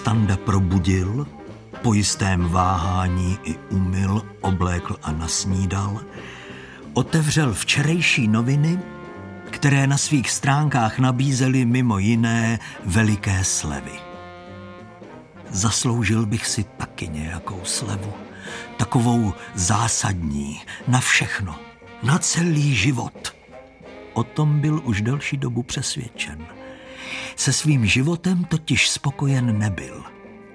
Standa probudil, po jistém váhání i umyl, oblékl a nasnídal, otevřel včerejší noviny, které na svých stránkách nabízely mimo jiné veliké slevy. Zasloužil bych si taky nějakou slevu, takovou zásadní, na všechno, na celý život. O tom byl už delší dobu přesvědčen. Se svým životem totiž spokojen nebyl.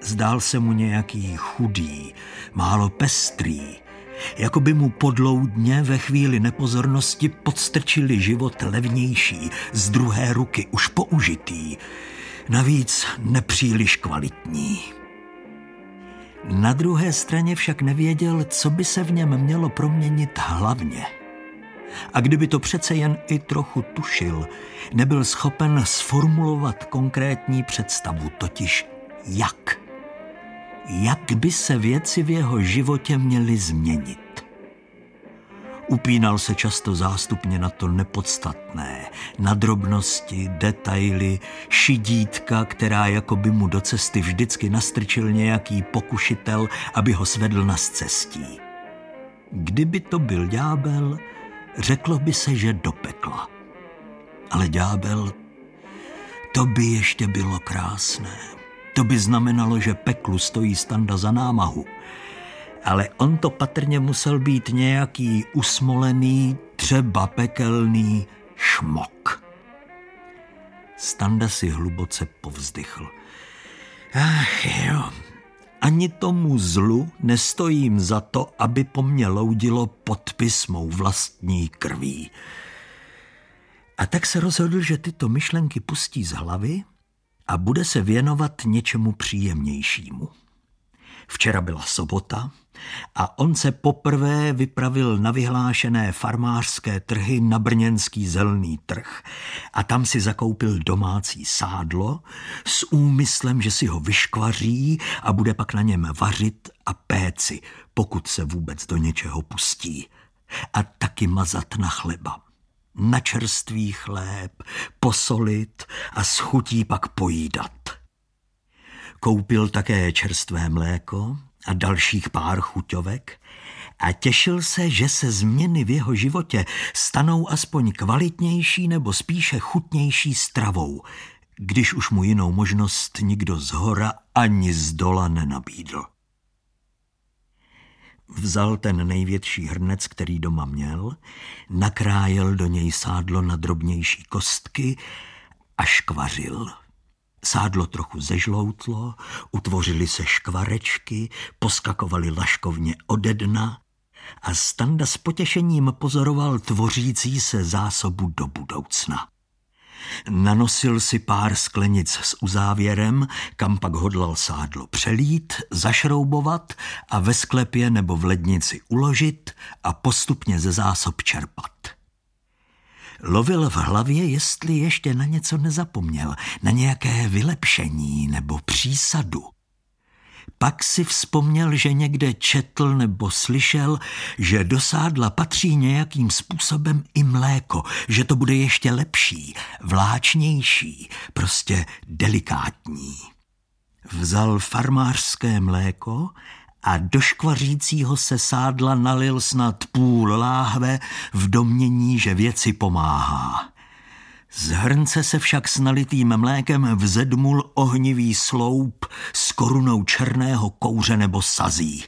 Zdál se mu nějaký chudý, málo pestrý, jako by mu podloudně ve chvíli nepozornosti podstrčili život levnější, z druhé ruky, už použitý, navíc nepříliš kvalitní. Na druhé straně však nevěděl, co by se v něm mělo proměnit hlavně. A kdyby to přece jen i trochu tušil, nebyl schopen sformulovat konkrétní představu, totiž jak jak by se věci v jeho životě měly změnit. Upínal se často zástupně na to nepodstatné, na drobnosti, detaily, šidítka, která jako by mu do cesty vždycky nastrčil nějaký pokušitel, aby ho svedl na cestí. Kdyby to byl ďábel, řeklo by se, že do pekla. Ale ďábel, to by ještě bylo krásné. To by znamenalo, že peklu stojí standa za námahu. Ale on to patrně musel být nějaký usmolený, třeba pekelný šmok. Standa si hluboce povzdychl. Ach jo, ani tomu zlu nestojím za to, aby po mně loudilo podpis mou vlastní krví. A tak se rozhodl, že tyto myšlenky pustí z hlavy a bude se věnovat něčemu příjemnějšímu. Včera byla sobota a on se poprvé vypravil na vyhlášené farmářské trhy na brněnský zelný trh a tam si zakoupil domácí sádlo s úmyslem, že si ho vyškvaří a bude pak na něm vařit a péci, pokud se vůbec do něčeho pustí. A taky mazat na chleba na čerstvý chléb, posolit a s chutí pak pojídat. Koupil také čerstvé mléko a dalších pár chuťovek a těšil se, že se změny v jeho životě stanou aspoň kvalitnější nebo spíše chutnější stravou, když už mu jinou možnost nikdo z hora ani z dola nenabídl. Vzal ten největší hrnec, který doma měl, nakrájel do něj sádlo na drobnější kostky a škvařil. Sádlo trochu zežloutlo, utvořily se škvarečky, poskakovaly laškovně ode dna a Standa s potěšením pozoroval tvořící se zásobu do budoucna. Nanosil si pár sklenic s uzávěrem, kam pak hodlal sádlo přelít, zašroubovat a ve sklepě nebo v lednici uložit a postupně ze zásob čerpat. Lovil v hlavě, jestli ještě na něco nezapomněl, na nějaké vylepšení nebo přísadu. Pak si vzpomněl, že někde četl nebo slyšel, že do sádla patří nějakým způsobem i mléko, že to bude ještě lepší, vláčnější, prostě delikátní. Vzal farmářské mléko a do škvařícího se sádla nalil snad půl láhve v domění, že věci pomáhá. Z hrnce se však s nalitým mlékem vzedmul ohnivý sloup s korunou černého kouře nebo sazí.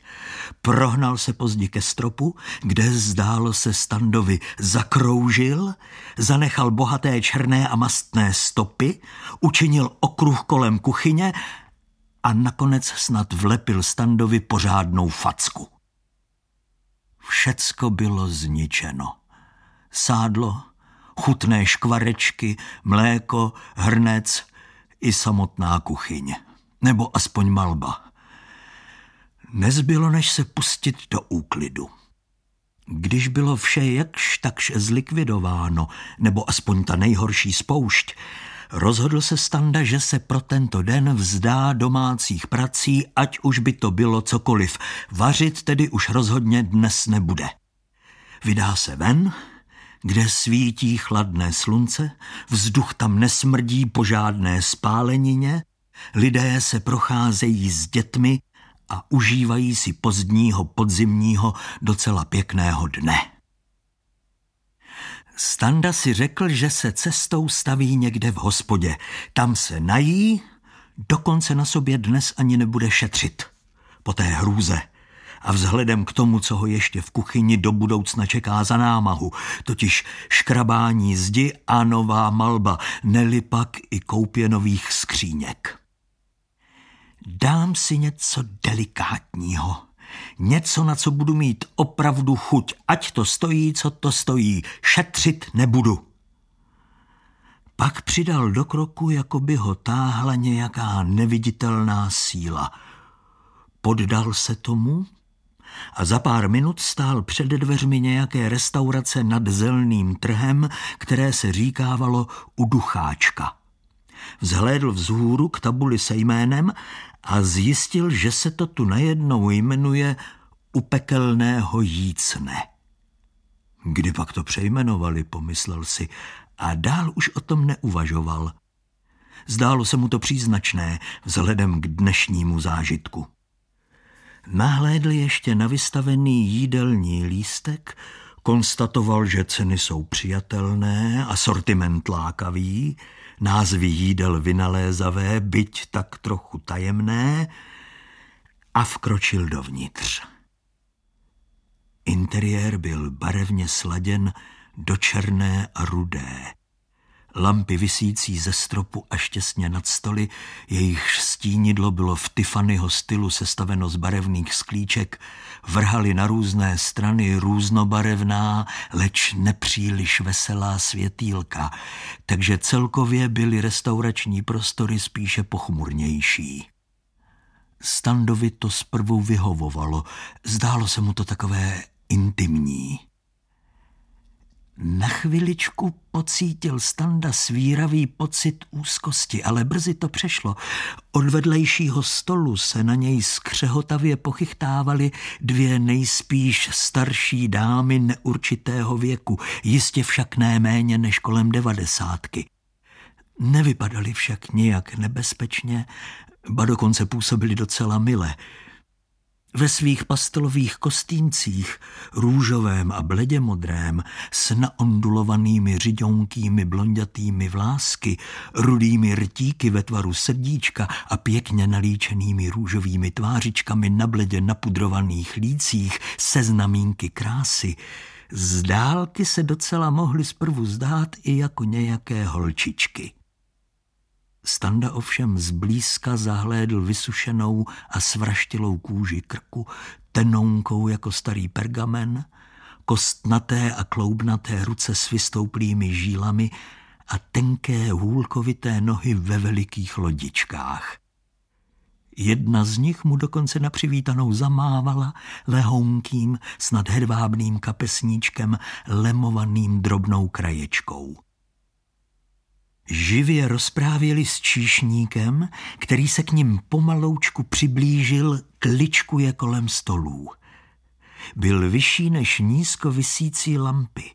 Prohnal se pozdě ke stropu, kde zdálo se Standovi zakroužil, zanechal bohaté černé a mastné stopy, učinil okruh kolem kuchyně a nakonec snad vlepil Standovi pořádnou facku. Všecko bylo zničeno. Sádlo, chutné škvarečky, mléko, hrnec i samotná kuchyň. Nebo aspoň malba. Nezbylo, než se pustit do úklidu. Když bylo vše jakž takž zlikvidováno, nebo aspoň ta nejhorší spoušť, rozhodl se Standa, že se pro tento den vzdá domácích prací, ať už by to bylo cokoliv. Vařit tedy už rozhodně dnes nebude. Vydá se ven, kde svítí chladné slunce, vzduch tam nesmrdí po žádné spálenině, Lidé se procházejí s dětmi a užívají si pozdního podzimního docela pěkného dne. Standa si řekl, že se cestou staví někde v hospodě. Tam se nají, dokonce na sobě dnes ani nebude šetřit. Po té hrůze a vzhledem k tomu, co ho ještě v kuchyni do budoucna čeká za námahu, totiž škrabání zdi a nová malba, neli pak i koupě nových skříněk. Dám si něco delikátního, něco, na co budu mít opravdu chuť, ať to stojí, co to stojí, šetřit nebudu. Pak přidal do kroku, jako by ho táhla nějaká neviditelná síla. Poddal se tomu a za pár minut stál před dveřmi nějaké restaurace nad zelným trhem, které se říkávalo u Ducháčka. Vzhlédl vzhůru k tabuli se jménem a zjistil, že se to tu najednou jmenuje u pekelného jícne. Kdy pak to přejmenovali, pomyslel si, a dál už o tom neuvažoval. Zdálo se mu to příznačné vzhledem k dnešnímu zážitku. Nahlédl ještě na vystavený jídelní lístek, konstatoval, že ceny jsou přijatelné, a sortiment lákavý, názvy jídel vynalézavé, byť tak trochu tajemné, a vkročil dovnitř. Interiér byl barevně sladěn do černé a rudé. Lampy visící ze stropu až těsně nad stoly, jejich stínidlo bylo v Tiffanyho stylu sestaveno z barevných sklíček, vrhali na různé strany různobarevná, leč nepříliš veselá světýlka, takže celkově byly restaurační prostory spíše pochmurnější. Standovi to zprvu vyhovovalo, zdálo se mu to takové intimní. Na chviličku pocítil Standa svíravý pocit úzkosti, ale brzy to přešlo. Od vedlejšího stolu se na něj skřehotavě pochychtávali dvě nejspíš starší dámy neurčitého věku, jistě však ne méně než kolem devadesátky. Nevypadali však nijak nebezpečně, ba dokonce působili docela mile – ve svých pastelových kostýmcích, růžovém a bledě modrém, s naondulovanými řiďonkými blondětými vlásky, rudými rtíky ve tvaru srdíčka a pěkně nalíčenými růžovými tvářičkami na bledě napudrovaných lících se znamínky krásy, z dálky se docela mohly zprvu zdát i jako nějaké holčičky. Standa ovšem zblízka zahlédl vysušenou a svraštilou kůži krku, tenounkou jako starý pergamen, kostnaté a kloubnaté ruce s vystouplými žílami a tenké hůlkovité nohy ve velikých lodičkách. Jedna z nich mu dokonce na přivítanou zamávala lehounkým, snad hedvábným kapesníčkem lemovaným drobnou kraječkou. Živě rozprávěli s číšníkem, který se k ním pomaloučku přiblížil k kolem stolů. Byl vyšší než nízko visící lampy,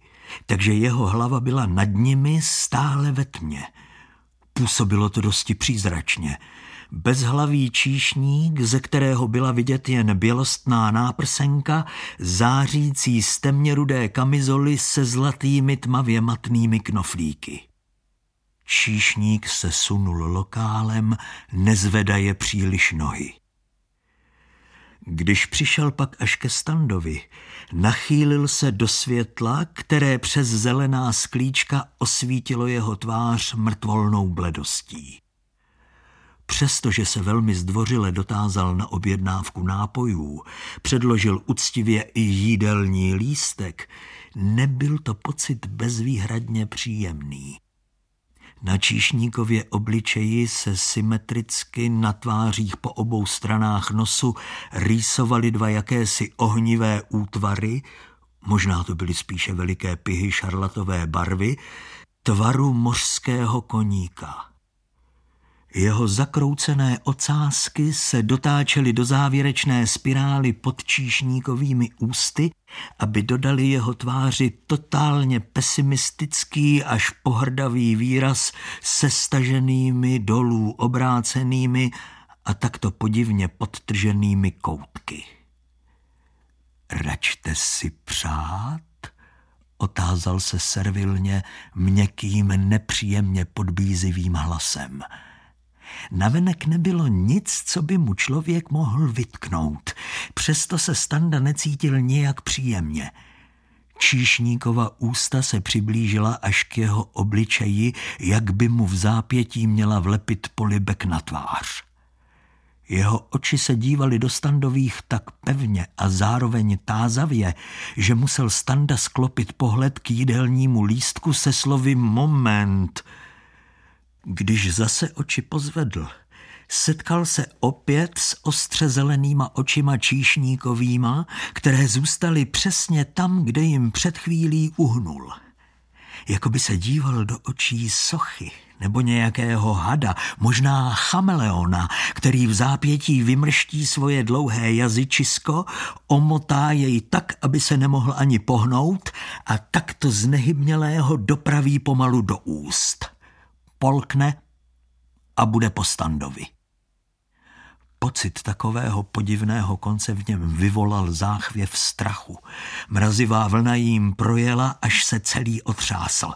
takže jeho hlava byla nad nimi stále ve tmě. Působilo to dosti přízračně. Bezhlavý číšník, ze kterého byla vidět jen bělostná náprsenka, zářící z temně rudé kamizoly se zlatými tmavě matnými knoflíky. Číšník se sunul lokálem, nezvedaje příliš nohy. Když přišel pak až ke standovi, nachýlil se do světla, které přes zelená sklíčka osvítilo jeho tvář mrtvolnou bledostí. Přestože se velmi zdvořile dotázal na objednávku nápojů, předložil uctivě i jídelní lístek, nebyl to pocit bezvýhradně příjemný. Na číšníkově obličeji se symetricky na tvářích po obou stranách nosu rýsovaly dva jakési ohnivé útvary, možná to byly spíše veliké pihy šarlatové barvy, tvaru mořského koníka. Jeho zakroucené ocásky se dotáčely do závěrečné spirály pod číšníkovými ústy, aby dodali jeho tváři totálně pesimistický až pohrdavý výraz se staženými dolů obrácenými a takto podivně podtrženými koutky. Račte si přát? Otázal se servilně měkkým, nepříjemně podbízivým hlasem – Navenek nebylo nic, co by mu člověk mohl vytknout. Přesto se Standa necítil nijak příjemně. Číšníkova ústa se přiblížila až k jeho obličeji, jak by mu v zápětí měla vlepit polibek na tvář. Jeho oči se dívaly do Standových tak pevně a zároveň tázavě, že musel Standa sklopit pohled k jídelnímu lístku se slovy moment – když zase oči pozvedl, setkal se opět s ostře zelenýma očima číšníkovýma, které zůstaly přesně tam, kde jim před chvílí uhnul. Jako by se díval do očí sochy nebo nějakého hada, možná chameleona, který v zápětí vymrští svoje dlouhé jazyčisko, omotá jej tak, aby se nemohl ani pohnout a takto znehybnělého dopraví pomalu do úst polkne a bude po standovi. Pocit takového podivného konce v něm vyvolal záchvěv strachu. Mrazivá vlna jim projela, až se celý otřásl.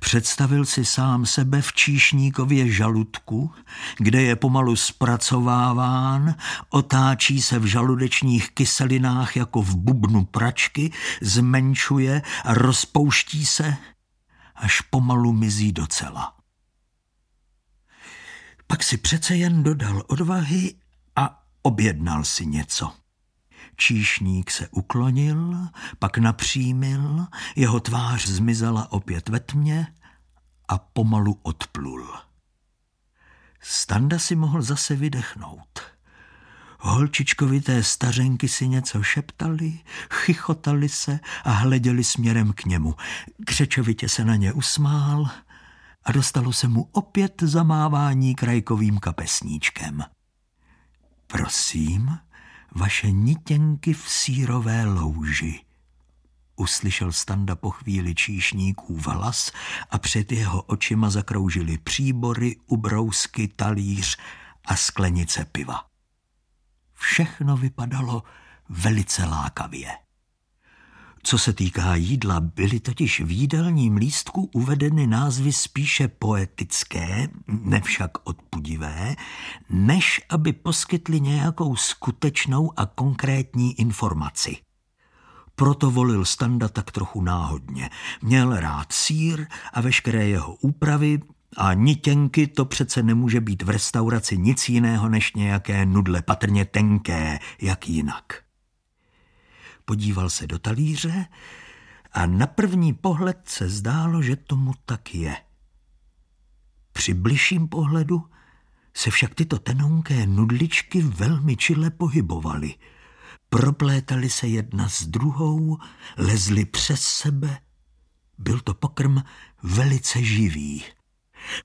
Představil si sám sebe v číšníkově žaludku, kde je pomalu zpracováván, otáčí se v žaludečních kyselinách jako v bubnu pračky, zmenšuje a rozpouští se, až pomalu mizí docela. Pak si přece jen dodal odvahy a objednal si něco. Číšník se uklonil, pak napřímil, jeho tvář zmizela opět ve tmě a pomalu odplul. Standa si mohl zase vydechnout. Holčičkovité stařenky si něco šeptali, chichotali se a hleděli směrem k němu. Křečovitě se na ně usmál – a dostalo se mu opět zamávání krajkovým kapesníčkem. Prosím, vaše nitěnky v sírové louži. Uslyšel Standa po chvíli číšníků hlas a před jeho očima zakroužily příbory, ubrousky, talíř a sklenice piva. Všechno vypadalo velice lákavě. Co se týká jídla, byly totiž v jídelním lístku uvedeny názvy spíše poetické, nevšak odpudivé, než aby poskytly nějakou skutečnou a konkrétní informaci. Proto volil Standa tak trochu náhodně. Měl rád sír a veškeré jeho úpravy, a nitěnky to přece nemůže být v restauraci nic jiného než nějaké nudle, patrně tenké, jak jinak podíval se do talíře a na první pohled se zdálo, že tomu tak je. Při bližším pohledu se však tyto tenonké nudličky velmi čile pohybovaly. Proplétaly se jedna s druhou, lezly přes sebe. Byl to pokrm velice živý.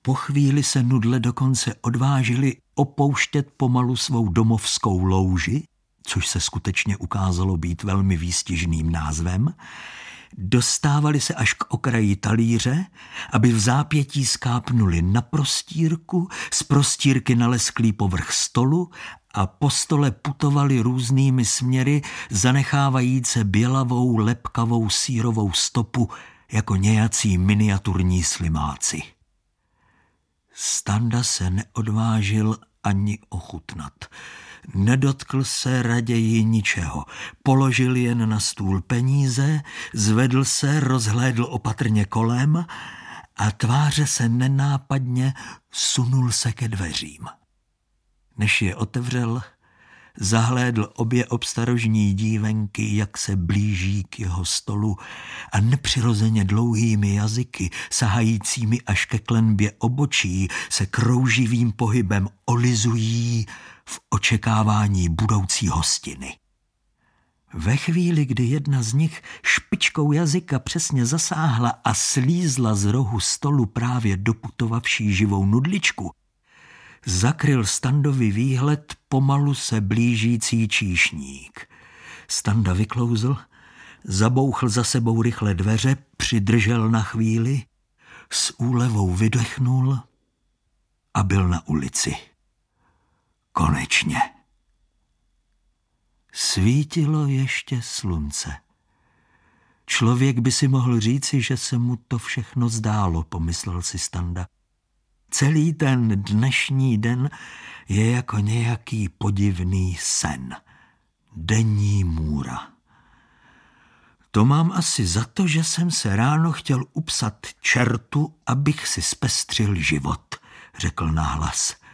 Po chvíli se nudle dokonce odvážili opouštět pomalu svou domovskou louži což se skutečně ukázalo být velmi výstižným názvem, dostávali se až k okraji talíře, aby v zápětí skápnuli na prostírku, z prostírky na lesklý povrch stolu a po stole putovali různými směry, zanechávajíce bělavou, lepkavou sírovou stopu jako nějací miniaturní slimáci. Standa se neodvážil ani ochutnat. Nedotkl se raději ničeho. Položil jen na stůl peníze, zvedl se, rozhlédl opatrně kolem a tváře se nenápadně sunul se ke dveřím. Než je otevřel, zahlédl obě obstarožní dívenky, jak se blíží k jeho stolu a nepřirozeně dlouhými jazyky, sahajícími až ke klenbě obočí, se krouživým pohybem olizují v očekávání budoucí hostiny. Ve chvíli, kdy jedna z nich špičkou jazyka přesně zasáhla a slízla z rohu stolu právě doputovavší živou nudličku, zakryl Standovi výhled pomalu se blížící číšník. Standa vyklouzl, zabouchl za sebou rychle dveře, přidržel na chvíli, s úlevou vydechnul a byl na ulici. Konečně. Svítilo ještě slunce. Člověk by si mohl říci, že se mu to všechno zdálo, pomyslel si Standa. Celý ten dnešní den je jako nějaký podivný sen. Denní můra. To mám asi za to, že jsem se ráno chtěl upsat čertu, abych si zpestřil život, řekl náhlas.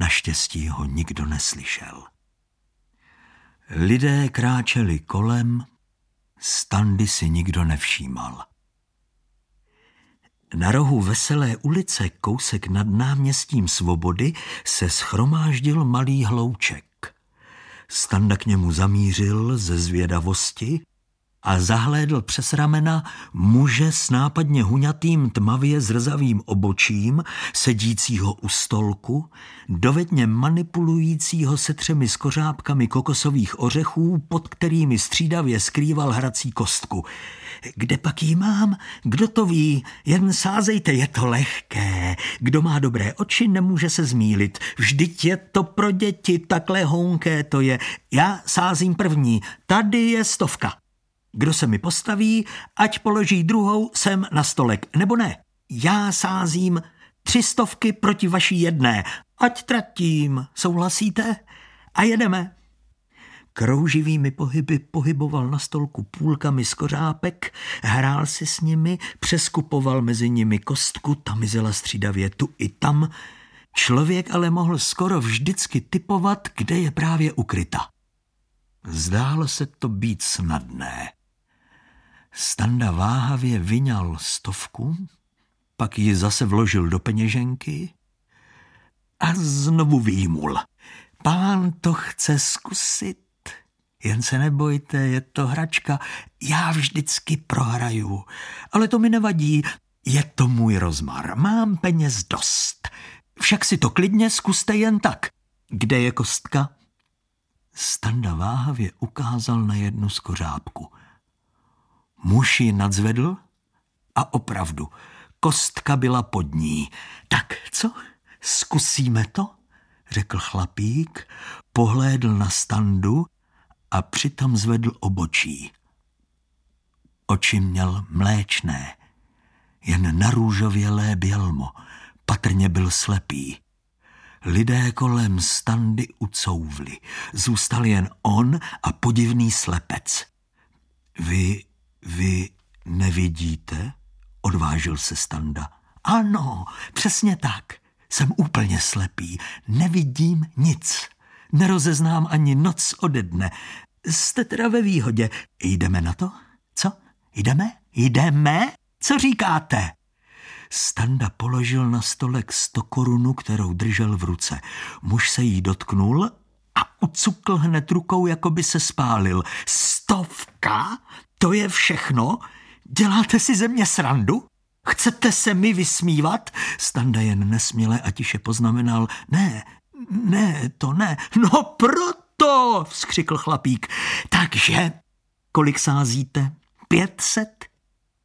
Naštěstí ho nikdo neslyšel. Lidé kráčeli kolem, standy si nikdo nevšímal. Na rohu Veselé ulice, kousek nad náměstím Svobody, se schromáždil malý hlouček. Standa k němu zamířil ze zvědavosti a zahlédl přes ramena muže s nápadně huňatým tmavě zrzavým obočím, sedícího u stolku, dovedně manipulujícího se třemi skořápkami kokosových ořechů, pod kterými střídavě skrýval hrací kostku. Kde pak jí mám? Kdo to ví? Jen sázejte, je to lehké. Kdo má dobré oči, nemůže se zmílit. Vždyť je to pro děti, takhle honké to je. Já sázím první. Tady je stovka. Kdo se mi postaví, ať položí druhou sem na stolek, nebo ne. Já sázím tři stovky proti vaší jedné. Ať tratím, souhlasíte? A jedeme. Krouživými pohyby pohyboval na stolku půlkami z kořápek, hrál si s nimi, přeskupoval mezi nimi kostku, ta mizela střídavě tu i tam. Člověk ale mohl skoro vždycky typovat, kde je právě ukryta. Zdálo se to být snadné. Standa váhavě vyňal stovku, pak ji zase vložil do peněženky a znovu výmul. Pán to chce zkusit. Jen se nebojte, je to hračka. Já vždycky prohraju. Ale to mi nevadí, je to můj rozmar. Mám peněz dost. Však si to klidně zkuste jen tak. Kde je kostka? Standa váhavě ukázal na jednu skořápku – Muž ji nadzvedl a opravdu, kostka byla pod ní. Tak co, zkusíme to? řekl chlapík, pohlédl na standu a přitom zvedl obočí. Oči měl mléčné, jen narůžovělé bělmo, patrně byl slepý. Lidé kolem standy ucouvli. Zůstal jen on a podivný slepec. Vy vy nevidíte? Odvážil se Standa. Ano, přesně tak. Jsem úplně slepý. Nevidím nic. Nerozeznám ani noc ode dne. Jste teda ve výhodě. Jdeme na to? Co? Jdeme? Jdeme? Co říkáte? Standa položil na stolek sto korunu, kterou držel v ruce. Muž se jí dotknul a ucukl hned rukou, jako by se spálil. Stovka? To je všechno? Děláte si ze mě srandu? Chcete se mi vysmívat? Standa jen nesměle a tiše poznamenal. Ne, ne, to ne. No proto, vzkřikl chlapík. Takže, kolik sázíte? Pětset?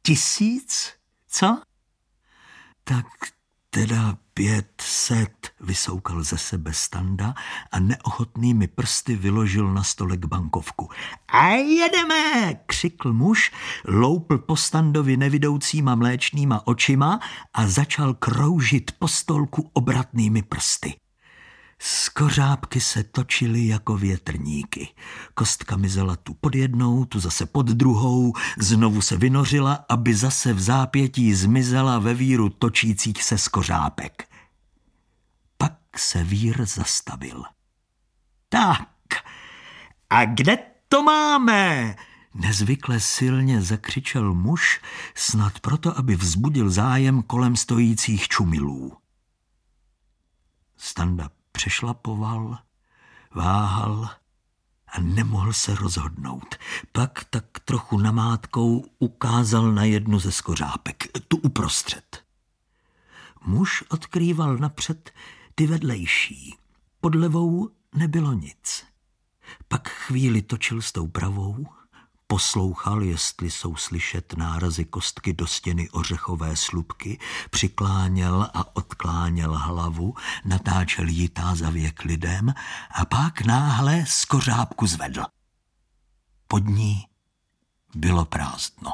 Tisíc? Co? Tak teda pět set, vysoukal ze sebe standa a neochotnými prsty vyložil na stolek bankovku. A jedeme, křikl muž, loupl po standovi nevidoucíma mléčnýma očima a začal kroužit po stolku obratnými prsty. Skořápky se točily jako větrníky. Kostka mizela tu pod jednou, tu zase pod druhou, znovu se vynořila, aby zase v zápětí zmizela ve víru točících se skořápek. Pak se vír zastavil. Tak, a kde to máme? Nezvykle silně zakřičel muž, snad proto, aby vzbudil zájem kolem stojících čumilů. Standa přešlapoval, váhal a nemohl se rozhodnout. Pak tak trochu namátkou ukázal na jednu ze skořápek, tu uprostřed. Muž odkrýval napřed ty vedlejší. Pod levou nebylo nic. Pak chvíli točil s tou pravou, poslouchal, jestli jsou slyšet nárazy kostky do stěny ořechové slupky, přikláněl a odkláněl hlavu, natáčel ji tázavě k lidem a pak náhle z kořápku zvedl. Pod ní bylo prázdno.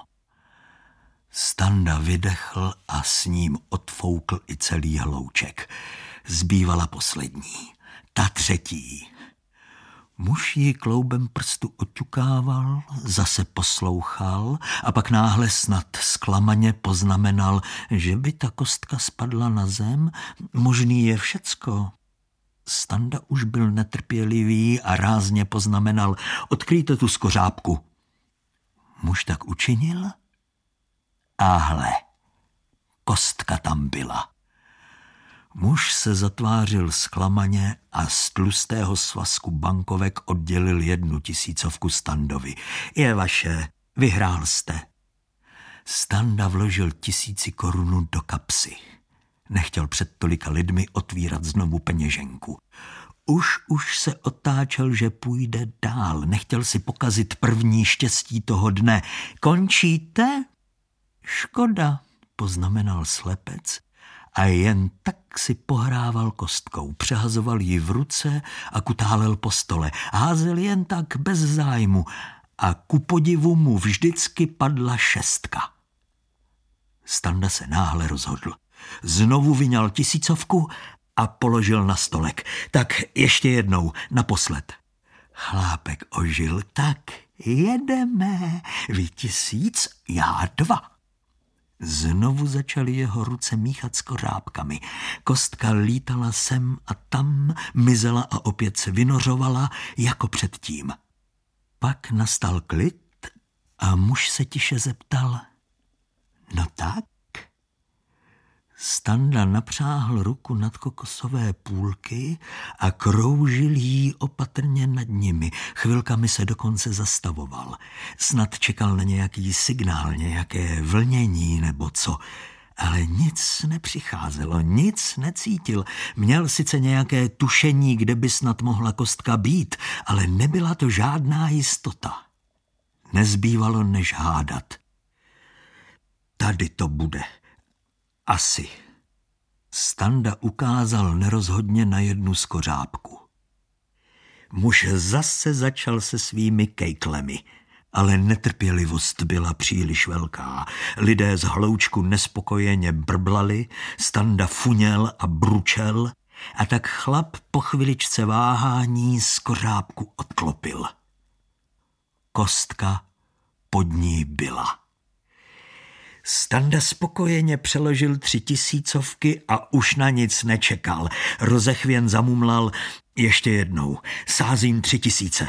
Standa vydechl a s ním odfoukl i celý hlouček. Zbývala poslední, ta třetí. Muž ji kloubem prstu oťukával, zase poslouchal a pak náhle snad zklamaně poznamenal, že by ta kostka spadla na zem. Možný je všecko. Standa už byl netrpělivý a rázně poznamenal, odkryjte tu skořápku. Muž tak učinil a hle, kostka tam byla. Muž se zatvářil zklamaně a z tlustého svazku bankovek oddělil jednu tisícovku Standovi. Je vaše, vyhrál jste. Standa vložil tisíci korunu do kapsy. Nechtěl před tolika lidmi otvírat znovu peněženku. Už už se otáčel, že půjde dál. Nechtěl si pokazit první štěstí toho dne. Končíte? Škoda, poznamenal slepec a jen tak si pohrával kostkou, přehazoval ji v ruce a kutálel po stole. Házel jen tak bez zájmu a ku podivu mu vždycky padla šestka. Standa se náhle rozhodl. Znovu vyňal tisícovku a položil na stolek. Tak ještě jednou, naposled. Chlápek ožil, tak jedeme, vy tisíc, já dva. Znovu začaly jeho ruce míchat s kořápkami. Kostka lítala sem a tam, mizela a opět se vynořovala, jako předtím. Pak nastal klid a muž se tiše zeptal. No tak? Standa napřáhl ruku nad kokosové půlky a kroužil jí opatrně nad nimi. Chvilkami se dokonce zastavoval. Snad čekal na nějaký signál, nějaké vlnění nebo co. Ale nic nepřicházelo, nic necítil. Měl sice nějaké tušení, kde by snad mohla kostka být, ale nebyla to žádná jistota. Nezbývalo než hádat. Tady to bude. Asi. Standa ukázal nerozhodně na jednu skořápku. Muž zase začal se svými kejklemi, ale netrpělivost byla příliš velká. Lidé z hloučku nespokojeně brblali, Standa funěl a bručel a tak chlap po chviličce váhání skořápku odklopil. Kostka pod ní byla. Standa spokojeně přeložil tři tisícovky a už na nic nečekal. Rozechvěn zamumlal ještě jednou. Sázím tři tisíce.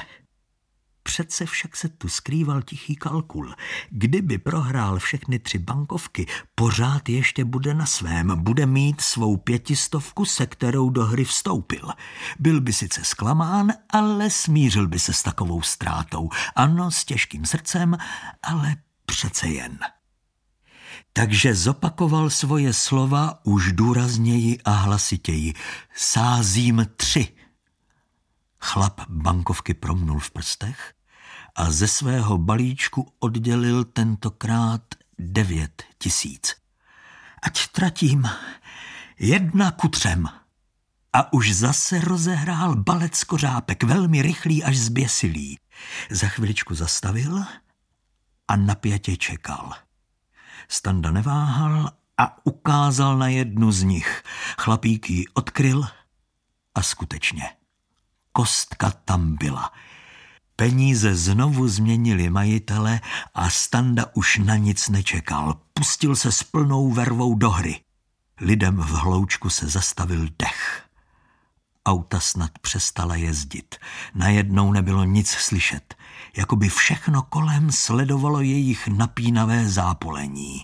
Přece však se tu skrýval tichý kalkul. Kdyby prohrál všechny tři bankovky, pořád ještě bude na svém, bude mít svou pětistovku, se kterou do hry vstoupil. Byl by sice zklamán, ale smířil by se s takovou ztrátou. Ano, s těžkým srdcem, ale přece jen takže zopakoval svoje slova už důrazněji a hlasitěji. Sázím tři. Chlap bankovky promnul v prstech a ze svého balíčku oddělil tentokrát devět tisíc. Ať tratím jedna ku třem. A už zase rozehrál balec skořápek, velmi rychlý až zběsilý. Za chviličku zastavil a napjatě čekal. Standa neváhal a ukázal na jednu z nich. Chlapík ji odkryl a skutečně. Kostka tam byla. Peníze znovu změnili majitele a Standa už na nic nečekal. Pustil se s plnou vervou do hry. Lidem v hloučku se zastavil dech. Auta snad přestala jezdit. Najednou nebylo nic slyšet. Jakoby všechno kolem sledovalo jejich napínavé zápolení.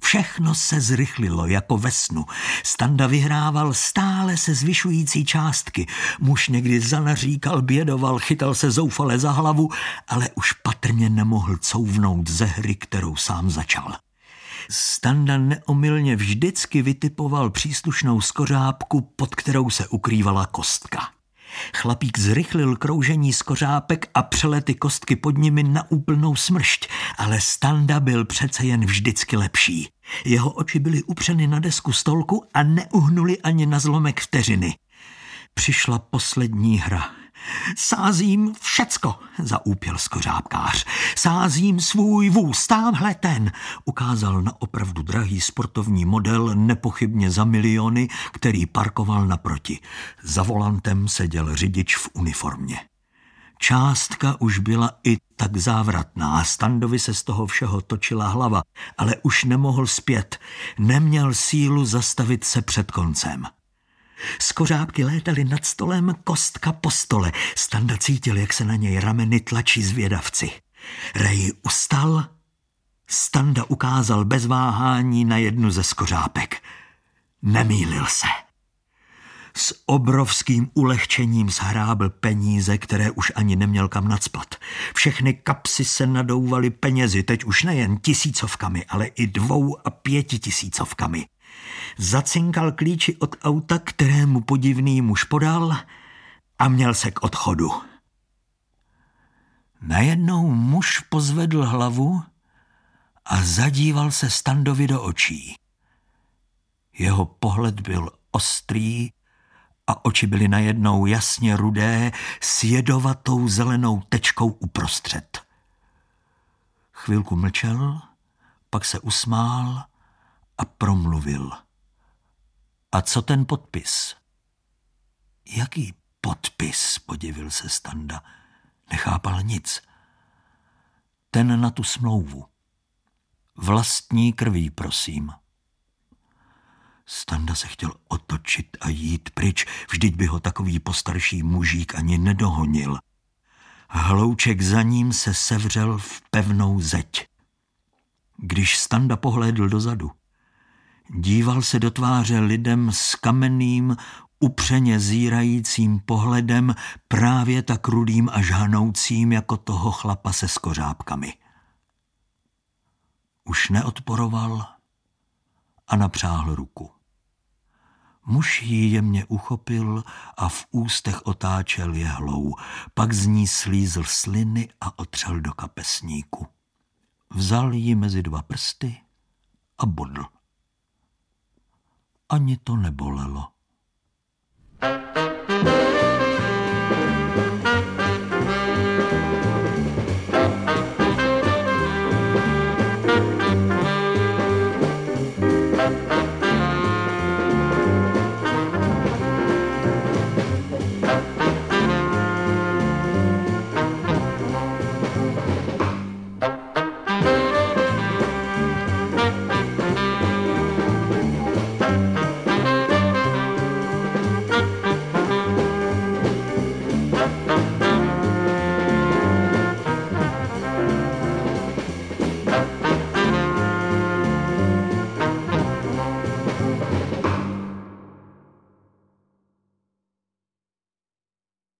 Všechno se zrychlilo jako ve snu. Standa vyhrával stále se zvyšující částky. Muž někdy zanaříkal, bědoval, chytal se zoufale za hlavu, ale už patrně nemohl couvnout ze hry, kterou sám začal. Standa neomylně vždycky vytipoval příslušnou skořápku, pod kterou se ukrývala kostka. Chlapík zrychlil kroužení skořápek a přelety kostky pod nimi na úplnou smršť, ale Standa byl přece jen vždycky lepší. Jeho oči byly upřeny na desku stolku a neuhnuli ani na zlomek vteřiny. Přišla poslední hra. Sázím všecko, zaúpěl skořápkář. Sázím svůj vůz, tamhle ten, ukázal na opravdu drahý sportovní model, nepochybně za miliony, který parkoval naproti. Za volantem seděl řidič v uniformě. Částka už byla i tak závratná. Standovi se z toho všeho točila hlava, ale už nemohl zpět. Neměl sílu zastavit se před koncem. Skořápky létaly nad stolem, kostka po stole. Standa cítil, jak se na něj rameny tlačí zvědavci. Rej ustal, Standa ukázal bez váhání na jednu ze skořápek. Nemýlil se. S obrovským ulehčením zhrábl peníze, které už ani neměl kam nadspat. Všechny kapsy se nadouvaly penězi, teď už nejen tisícovkami, ale i dvou a pěti tisícovkami. Zacinkal klíči od auta, kterému podivný muž podal a měl se k odchodu. Najednou muž pozvedl hlavu a zadíval se Standovi do očí. Jeho pohled byl ostrý a oči byly najednou jasně rudé s jedovatou zelenou tečkou uprostřed. Chvilku mlčel, pak se usmál a promluvil. A co ten podpis? Jaký podpis, podivil se Standa. Nechápal nic. Ten na tu smlouvu. Vlastní krví, prosím. Standa se chtěl otočit a jít pryč, vždyť by ho takový postarší mužík ani nedohonil. Hlouček za ním se sevřel v pevnou zeď. Když Standa pohlédl dozadu, díval se do tváře lidem s kamenným, upřeně zírajícím pohledem, právě tak rudým a žhanoucím jako toho chlapa se skořápkami. Už neodporoval a napřáhl ruku. Muž ji jemně uchopil a v ústech otáčel jehlou, pak z ní slízl sliny a otřel do kapesníku. Vzal ji mezi dva prsty a bodl. Ani to nebolelo. thank you